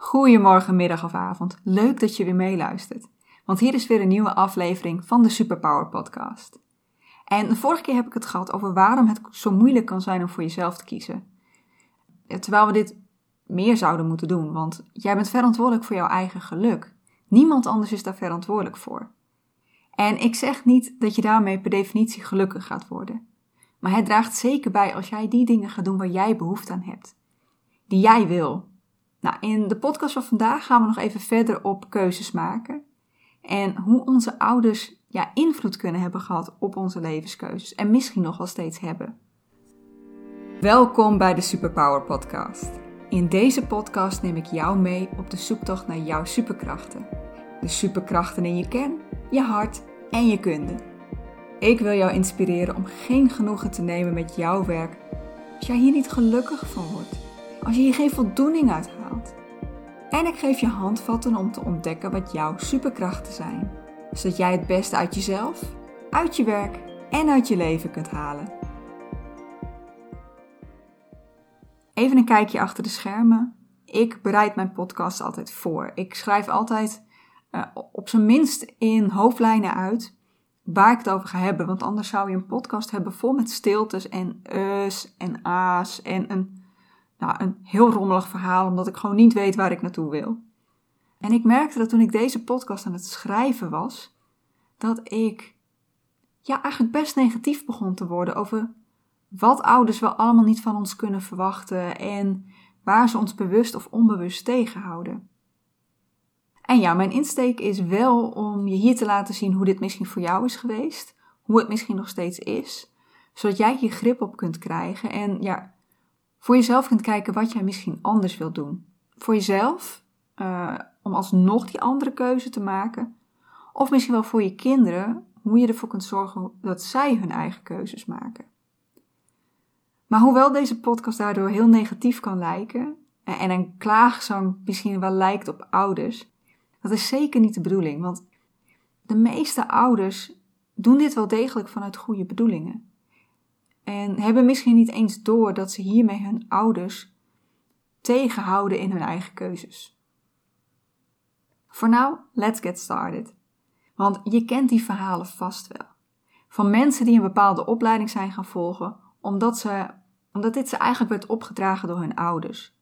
Goedemorgen, middag of avond. Leuk dat je weer meeluistert. Want hier is weer een nieuwe aflevering van de Superpower Podcast. En de vorige keer heb ik het gehad over waarom het zo moeilijk kan zijn om voor jezelf te kiezen. Terwijl we dit meer zouden moeten doen, want jij bent verantwoordelijk voor jouw eigen geluk. Niemand anders is daar verantwoordelijk voor. En ik zeg niet dat je daarmee per definitie gelukkig gaat worden. Maar het draagt zeker bij als jij die dingen gaat doen waar jij behoefte aan hebt. Die jij wil. Nou, in de podcast van vandaag gaan we nog even verder op keuzes maken. En hoe onze ouders ja, invloed kunnen hebben gehad op onze levenskeuzes. En misschien nog wel steeds hebben. Welkom bij de Superpower Podcast. In deze podcast neem ik jou mee op de zoektocht naar jouw superkrachten. De superkrachten in je kern, je hart en je kunde. Ik wil jou inspireren om geen genoegen te nemen met jouw werk als jij hier niet gelukkig van wordt. Als je hier geen voldoening uit. En ik geef je handvatten om te ontdekken wat jouw superkrachten zijn, zodat jij het beste uit jezelf, uit je werk en uit je leven kunt halen. Even een kijkje achter de schermen. Ik bereid mijn podcast altijd voor. Ik schrijf altijd uh, op zijn minst in hoofdlijnen uit waar ik het over ga hebben. Want anders zou je een podcast hebben vol met stiltes en us en a's en een, nou, een heel rommelig verhaal, omdat ik gewoon niet weet waar ik naartoe wil. En ik merkte dat toen ik deze podcast aan het schrijven was, dat ik ja, eigenlijk best negatief begon te worden over wat ouders wel allemaal niet van ons kunnen verwachten en waar ze ons bewust of onbewust tegenhouden. En ja, mijn insteek is wel om je hier te laten zien hoe dit misschien voor jou is geweest, hoe het misschien nog steeds is, zodat jij hier grip op kunt krijgen en ja, voor jezelf kunt kijken wat jij misschien anders wilt doen. Voor jezelf, uh, om alsnog die andere keuze te maken, of misschien wel voor je kinderen, hoe je ervoor kunt zorgen dat zij hun eigen keuzes maken. Maar hoewel deze podcast daardoor heel negatief kan lijken en een klaagzang misschien wel lijkt op ouders, dat is zeker niet de bedoeling, want de meeste ouders doen dit wel degelijk vanuit goede bedoelingen. En hebben misschien niet eens door dat ze hiermee hun ouders tegenhouden in hun eigen keuzes. For now, let's get started. Want je kent die verhalen vast wel. Van mensen die een bepaalde opleiding zijn gaan volgen, omdat, ze, omdat dit ze eigenlijk werd opgedragen door hun ouders.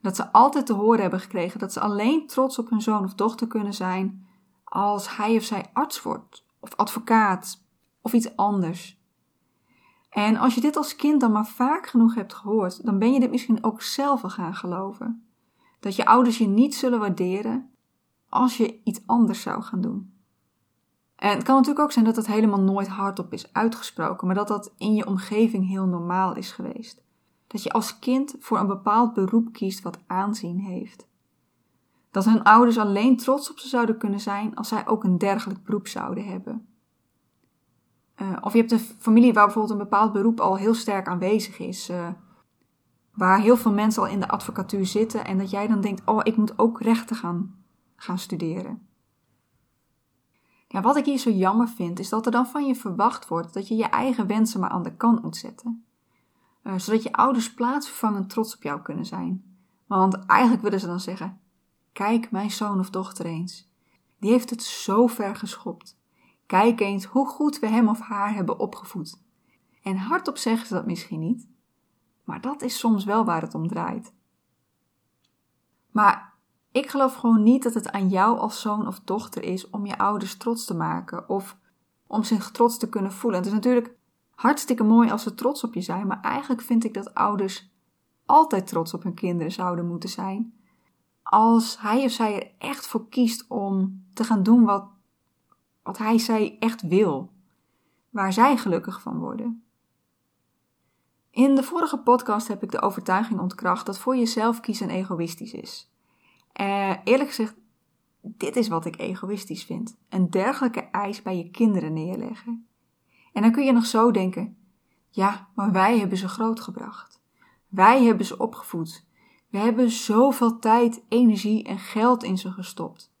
Dat ze altijd te horen hebben gekregen dat ze alleen trots op hun zoon of dochter kunnen zijn als hij of zij arts wordt, of advocaat, of iets anders. En als je dit als kind dan maar vaak genoeg hebt gehoord, dan ben je dit misschien ook zelf al gaan geloven. Dat je ouders je niet zullen waarderen als je iets anders zou gaan doen. En het kan natuurlijk ook zijn dat het helemaal nooit hardop is uitgesproken, maar dat dat in je omgeving heel normaal is geweest dat je als kind voor een bepaald beroep kiest wat aanzien heeft. Dat hun ouders alleen trots op ze zouden kunnen zijn als zij ook een dergelijk beroep zouden hebben. Uh, of je hebt een familie waar bijvoorbeeld een bepaald beroep al heel sterk aanwezig is. Uh, waar heel veel mensen al in de advocatuur zitten en dat jij dan denkt: oh, ik moet ook rechten gaan, gaan studeren. Ja, wat ik hier zo jammer vind, is dat er dan van je verwacht wordt dat je je eigen wensen maar aan de kant moet zetten. Uh, zodat je ouders plaatsvervangend trots op jou kunnen zijn. Want eigenlijk willen ze dan zeggen: Kijk mijn zoon of dochter eens. Die heeft het zo ver geschopt. Kijk eens hoe goed we hem of haar hebben opgevoed. En hardop zeggen ze dat misschien niet, maar dat is soms wel waar het om draait. Maar ik geloof gewoon niet dat het aan jou als zoon of dochter is om je ouders trots te maken of om zich trots te kunnen voelen. Het is natuurlijk hartstikke mooi als ze trots op je zijn, maar eigenlijk vind ik dat ouders altijd trots op hun kinderen zouden moeten zijn. Als hij of zij er echt voor kiest om te gaan doen wat, wat hij zij echt wil, waar zij gelukkig van worden. In de vorige podcast heb ik de overtuiging ontkracht dat voor jezelf kiezen egoïstisch is. Uh, eerlijk gezegd, dit is wat ik egoïstisch vind: een dergelijke eis bij je kinderen neerleggen. En dan kun je nog zo denken: ja, maar wij hebben ze grootgebracht. Wij hebben ze opgevoed. We hebben zoveel tijd, energie en geld in ze gestopt.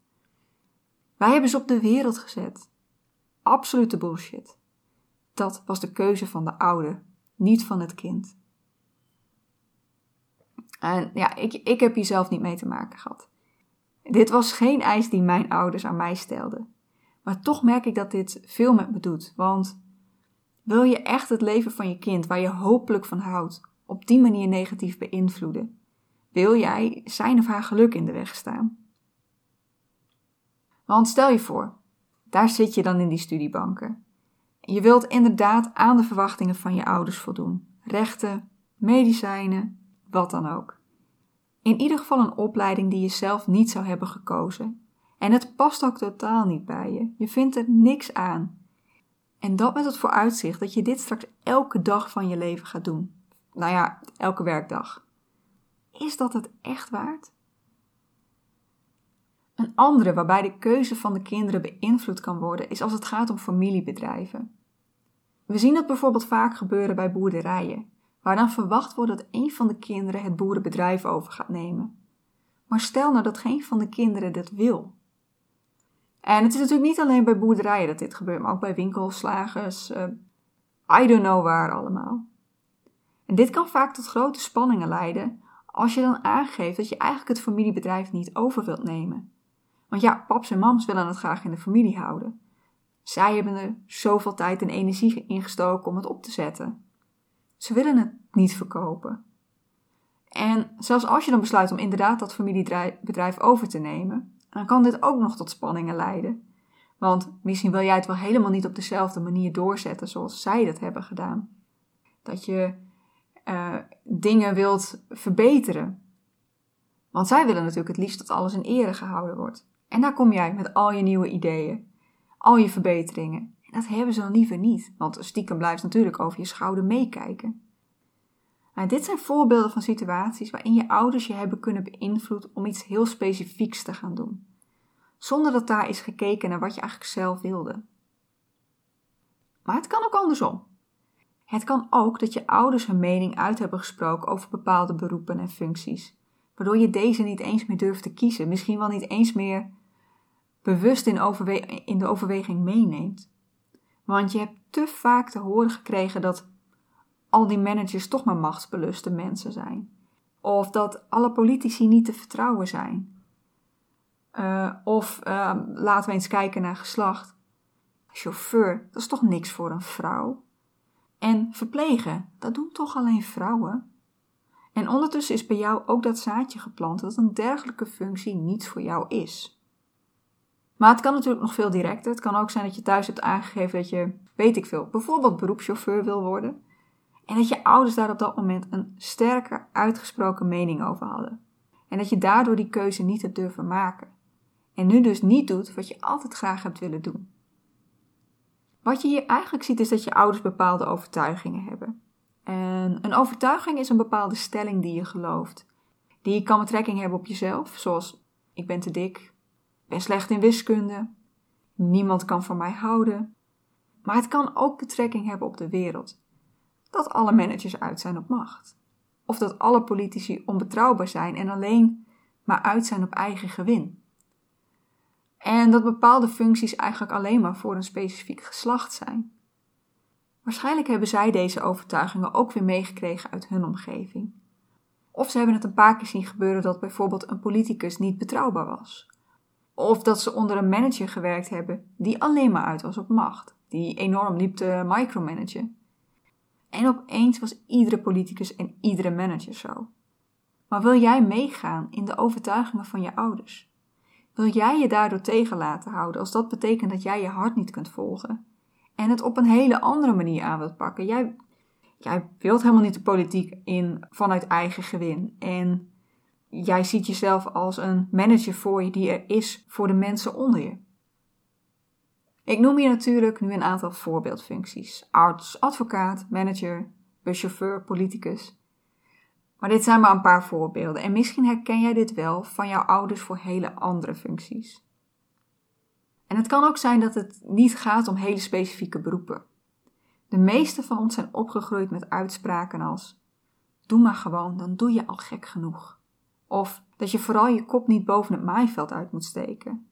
Wij hebben ze op de wereld gezet. Absolute bullshit. Dat was de keuze van de ouder, niet van het kind. En ja, ik, ik heb hier zelf niet mee te maken gehad. Dit was geen eis die mijn ouders aan mij stelden. Maar toch merk ik dat dit veel met me doet. Want wil je echt het leven van je kind, waar je hopelijk van houdt, op die manier negatief beïnvloeden? Wil jij zijn of haar geluk in de weg staan? Want stel je voor, daar zit je dan in die studiebanken. Je wilt inderdaad aan de verwachtingen van je ouders voldoen. Rechten, medicijnen, wat dan ook. In ieder geval een opleiding die je zelf niet zou hebben gekozen. En het past ook totaal niet bij je. Je vindt er niks aan. En dat met het vooruitzicht dat je dit straks elke dag van je leven gaat doen. Nou ja, elke werkdag. Is dat het echt waard? Een andere waarbij de keuze van de kinderen beïnvloed kan worden, is als het gaat om familiebedrijven. We zien dat bijvoorbeeld vaak gebeuren bij boerderijen, waar dan verwacht wordt dat een van de kinderen het boerenbedrijf over gaat nemen. Maar stel nou dat geen van de kinderen dat wil. En het is natuurlijk niet alleen bij boerderijen dat dit gebeurt, maar ook bij winkels, slagers, uh, I don't know waar allemaal. En dit kan vaak tot grote spanningen leiden als je dan aangeeft dat je eigenlijk het familiebedrijf niet over wilt nemen. Want ja, paps en mams willen het graag in de familie houden. Zij hebben er zoveel tijd en energie in gestoken om het op te zetten. Ze willen het niet verkopen. En zelfs als je dan besluit om inderdaad dat familiebedrijf over te nemen, dan kan dit ook nog tot spanningen leiden. Want misschien wil jij het wel helemaal niet op dezelfde manier doorzetten zoals zij dat hebben gedaan. Dat je uh, dingen wilt verbeteren. Want zij willen natuurlijk het liefst dat alles in ere gehouden wordt. En daar kom jij met al je nieuwe ideeën, al je verbeteringen. En dat hebben ze dan liever niet, want stiekem blijft natuurlijk over je schouder meekijken. Dit zijn voorbeelden van situaties waarin je ouders je hebben kunnen beïnvloeden om iets heel specifieks te gaan doen, zonder dat daar is gekeken naar wat je eigenlijk zelf wilde. Maar het kan ook andersom. Het kan ook dat je ouders hun mening uit hebben gesproken over bepaalde beroepen en functies, waardoor je deze niet eens meer durft te kiezen, misschien wel niet eens meer bewust in, in de overweging meeneemt. Want je hebt te vaak te horen gekregen dat al die managers toch maar machtsbeluste mensen zijn. Of dat alle politici niet te vertrouwen zijn. Uh, of uh, laten we eens kijken naar geslacht. Chauffeur, dat is toch niks voor een vrouw? En verplegen, dat doen toch alleen vrouwen? En ondertussen is bij jou ook dat zaadje geplant dat een dergelijke functie niets voor jou is. Maar het kan natuurlijk nog veel directer. Het kan ook zijn dat je thuis hebt aangegeven dat je, weet ik veel, bijvoorbeeld beroepschauffeur wil worden. En dat je ouders daar op dat moment een sterker uitgesproken mening over hadden. En dat je daardoor die keuze niet hebt durven maken. En nu dus niet doet wat je altijd graag hebt willen doen. Wat je hier eigenlijk ziet is dat je ouders bepaalde overtuigingen hebben. En een overtuiging is een bepaalde stelling die je gelooft. Die kan betrekking hebben op jezelf, zoals ik ben te dik, ben slecht in wiskunde, niemand kan van mij houden. Maar het kan ook betrekking hebben op de wereld. Dat alle managers uit zijn op macht. Of dat alle politici onbetrouwbaar zijn en alleen maar uit zijn op eigen gewin. En dat bepaalde functies eigenlijk alleen maar voor een specifiek geslacht zijn. Waarschijnlijk hebben zij deze overtuigingen ook weer meegekregen uit hun omgeving. Of ze hebben het een paar keer zien gebeuren dat bijvoorbeeld een politicus niet betrouwbaar was. Of dat ze onder een manager gewerkt hebben die alleen maar uit was op macht, die enorm liep te micromanagen. En opeens was iedere politicus en iedere manager zo. Maar wil jij meegaan in de overtuigingen van je ouders? Wil jij je daardoor tegen laten houden als dat betekent dat jij je hart niet kunt volgen? En het op een hele andere manier aan wilt pakken. Jij, jij wilt helemaal niet de politiek in vanuit eigen gewin. En jij ziet jezelf als een manager voor je die er is voor de mensen onder je. Ik noem hier natuurlijk nu een aantal voorbeeldfuncties: arts, advocaat, manager, buschauffeur, politicus. Maar dit zijn maar een paar voorbeelden en misschien herken jij dit wel van jouw ouders voor hele andere functies. En het kan ook zijn dat het niet gaat om hele specifieke beroepen. De meeste van ons zijn opgegroeid met uitspraken als: Doe maar gewoon, dan doe je al gek genoeg. Of dat je vooral je kop niet boven het maaiveld uit moet steken.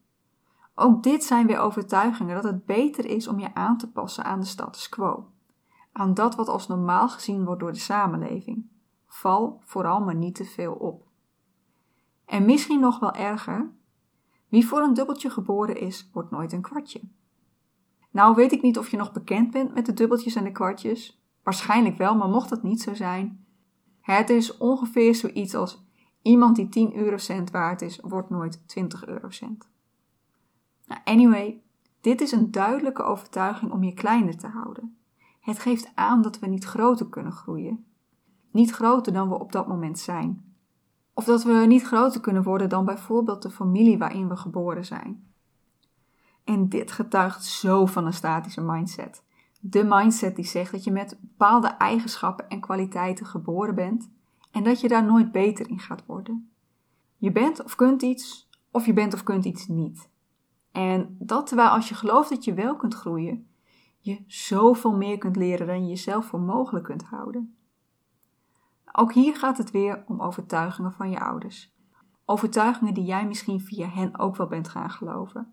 Ook dit zijn weer overtuigingen dat het beter is om je aan te passen aan de status quo, aan dat wat als normaal gezien wordt door de samenleving, val vooral maar niet te veel op. En misschien nog wel erger, wie voor een dubbeltje geboren is, wordt nooit een kwartje. Nou weet ik niet of je nog bekend bent met de dubbeltjes en de kwartjes. Waarschijnlijk wel, maar mocht dat niet zo zijn. Het is ongeveer zoiets als iemand die 10 eurocent waard is, wordt nooit 20 eurocent. Nou, anyway, dit is een duidelijke overtuiging om je kleiner te houden. Het geeft aan dat we niet groter kunnen groeien. Niet groter dan we op dat moment zijn. Of dat we niet groter kunnen worden dan bijvoorbeeld de familie waarin we geboren zijn. En dit getuigt zo van een statische mindset. De mindset die zegt dat je met bepaalde eigenschappen en kwaliteiten geboren bent en dat je daar nooit beter in gaat worden. Je bent of kunt iets, of je bent of kunt iets niet. En dat terwijl als je gelooft dat je wel kunt groeien, je zoveel meer kunt leren dan je jezelf voor mogelijk kunt houden. Ook hier gaat het weer om overtuigingen van je ouders. Overtuigingen die jij misschien via hen ook wel bent gaan geloven.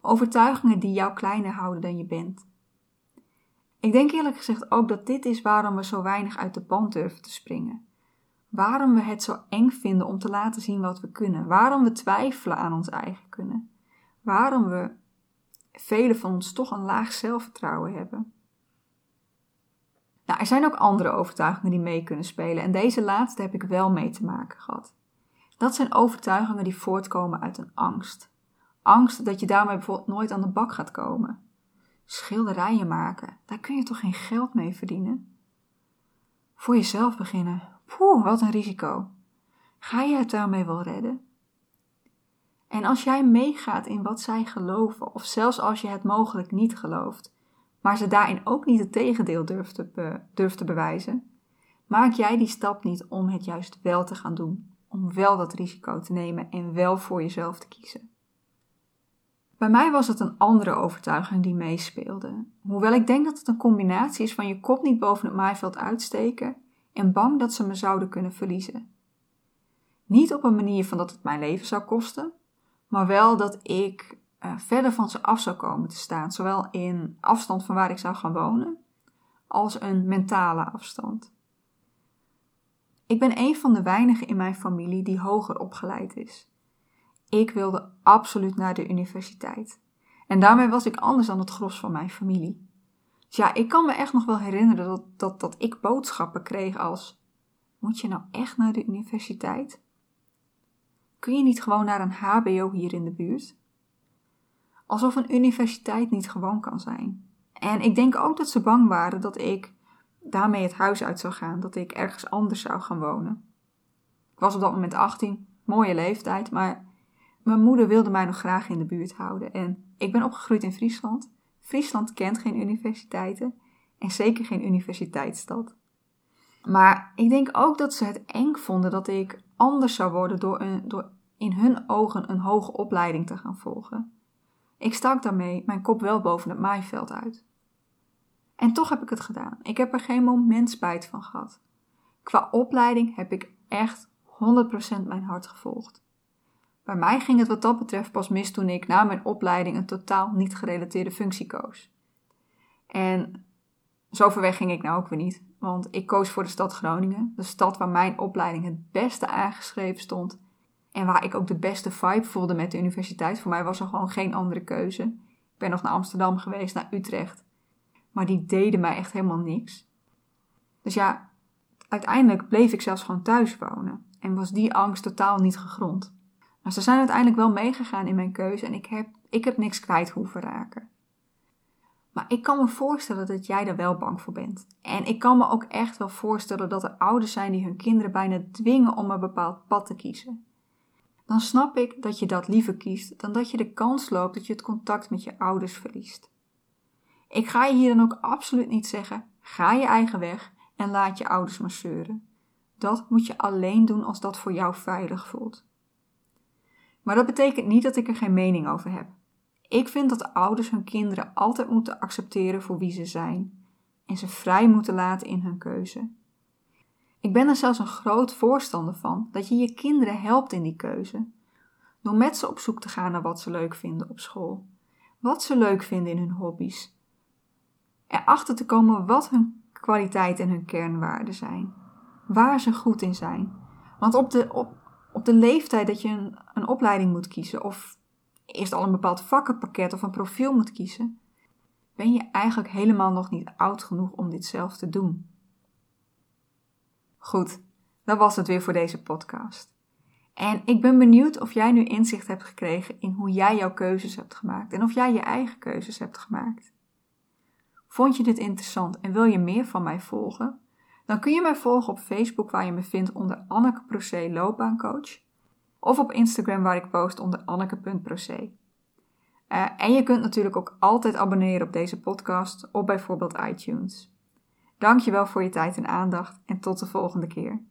Overtuigingen die jou kleiner houden dan je bent. Ik denk eerlijk gezegd ook dat dit is waarom we zo weinig uit de band durven te springen. Waarom we het zo eng vinden om te laten zien wat we kunnen. Waarom we twijfelen aan ons eigen kunnen. Waarom we velen van ons toch een laag zelfvertrouwen hebben. Nou, er zijn ook andere overtuigingen die mee kunnen spelen en deze laatste heb ik wel mee te maken gehad. Dat zijn overtuigingen die voortkomen uit een angst. Angst dat je daarmee bijvoorbeeld nooit aan de bak gaat komen. Schilderijen maken, daar kun je toch geen geld mee verdienen? Voor jezelf beginnen, poeh, wat een risico. Ga je het daarmee wel redden? En als jij meegaat in wat zij geloven, of zelfs als je het mogelijk niet gelooft, maar ze daarin ook niet het tegendeel durft te, durft te bewijzen, maak jij die stap niet om het juist wel te gaan doen, om wel dat risico te nemen en wel voor jezelf te kiezen. Bij mij was het een andere overtuiging die meespeelde. Hoewel ik denk dat het een combinatie is van je kop niet boven het maaiveld uitsteken en bang dat ze me zouden kunnen verliezen. Niet op een manier van dat het mijn leven zou kosten, maar wel dat ik uh, verder van ze af zou komen te staan, zowel in afstand van waar ik zou gaan wonen, als een mentale afstand. Ik ben een van de weinigen in mijn familie die hoger opgeleid is. Ik wilde absoluut naar de universiteit. En daarmee was ik anders dan het gros van mijn familie. Ja, ik kan me echt nog wel herinneren dat, dat, dat ik boodschappen kreeg als: Moet je nou echt naar de universiteit? Kun je niet gewoon naar een HBO hier in de buurt? Alsof een universiteit niet gewoon kan zijn. En ik denk ook dat ze bang waren dat ik daarmee het huis uit zou gaan, dat ik ergens anders zou gaan wonen. Ik was op dat moment 18, mooie leeftijd, maar mijn moeder wilde mij nog graag in de buurt houden. En ik ben opgegroeid in Friesland. Friesland kent geen universiteiten en zeker geen universiteitsstad. Maar ik denk ook dat ze het eng vonden dat ik anders zou worden door, in hun ogen een hoge opleiding te gaan volgen. Ik stak daarmee mijn kop wel boven het maaiveld uit. En toch heb ik het gedaan. Ik heb er geen moment spijt van gehad. Qua opleiding heb ik echt 100% mijn hart gevolgd. Bij mij ging het wat dat betreft pas mis toen ik na mijn opleiding een totaal niet gerelateerde functie koos. En zo ver weg ging ik nou ook weer niet, want ik koos voor de stad Groningen, de stad waar mijn opleiding het beste aangeschreven stond en waar ik ook de beste vibe voelde met de universiteit. Voor mij was er gewoon geen andere keuze. Ik ben nog naar Amsterdam geweest, naar Utrecht. Maar die deden mij echt helemaal niks. Dus ja, uiteindelijk bleef ik zelfs gewoon thuis wonen. En was die angst totaal niet gegrond. Maar ze zijn uiteindelijk wel meegegaan in mijn keuze en ik heb, ik heb niks kwijt hoeven raken. Maar ik kan me voorstellen dat jij er wel bang voor bent. En ik kan me ook echt wel voorstellen dat er ouders zijn die hun kinderen bijna dwingen om een bepaald pad te kiezen dan snap ik dat je dat liever kiest dan dat je de kans loopt dat je het contact met je ouders verliest. Ik ga je hier dan ook absoluut niet zeggen: ga je eigen weg en laat je ouders maar zeuren. Dat moet je alleen doen als dat voor jou veilig voelt. Maar dat betekent niet dat ik er geen mening over heb. Ik vind dat ouders hun kinderen altijd moeten accepteren voor wie ze zijn en ze vrij moeten laten in hun keuze. Ik ben er zelfs een groot voorstander van dat je je kinderen helpt in die keuze. Door met ze op zoek te gaan naar wat ze leuk vinden op school. Wat ze leuk vinden in hun hobby's. Erachter te komen wat hun kwaliteit en hun kernwaarden zijn. waar ze goed in zijn. Want op de, op, op de leeftijd dat je een, opleiding moet kiezen, of eerst al een bepaald vakkenpakket of een profiel moet kiezen, ben je eigenlijk helemaal nog niet oud genoeg om dit zelf te doen. Goed, dat was het weer voor deze podcast. En ik ben benieuwd of jij nu inzicht hebt gekregen in hoe jij jouw keuzes hebt gemaakt en of jij je eigen keuzes hebt gemaakt. Vond je dit interessant en wil je meer van mij volgen? Dan kun je mij volgen op Facebook waar je me vindt onder Anneke Procé loopbaancoach of op Instagram waar ik post onder anneke.procé. Uh, en je kunt natuurlijk ook altijd abonneren op deze podcast op bijvoorbeeld iTunes. Dankjewel voor je tijd en aandacht en tot de volgende keer.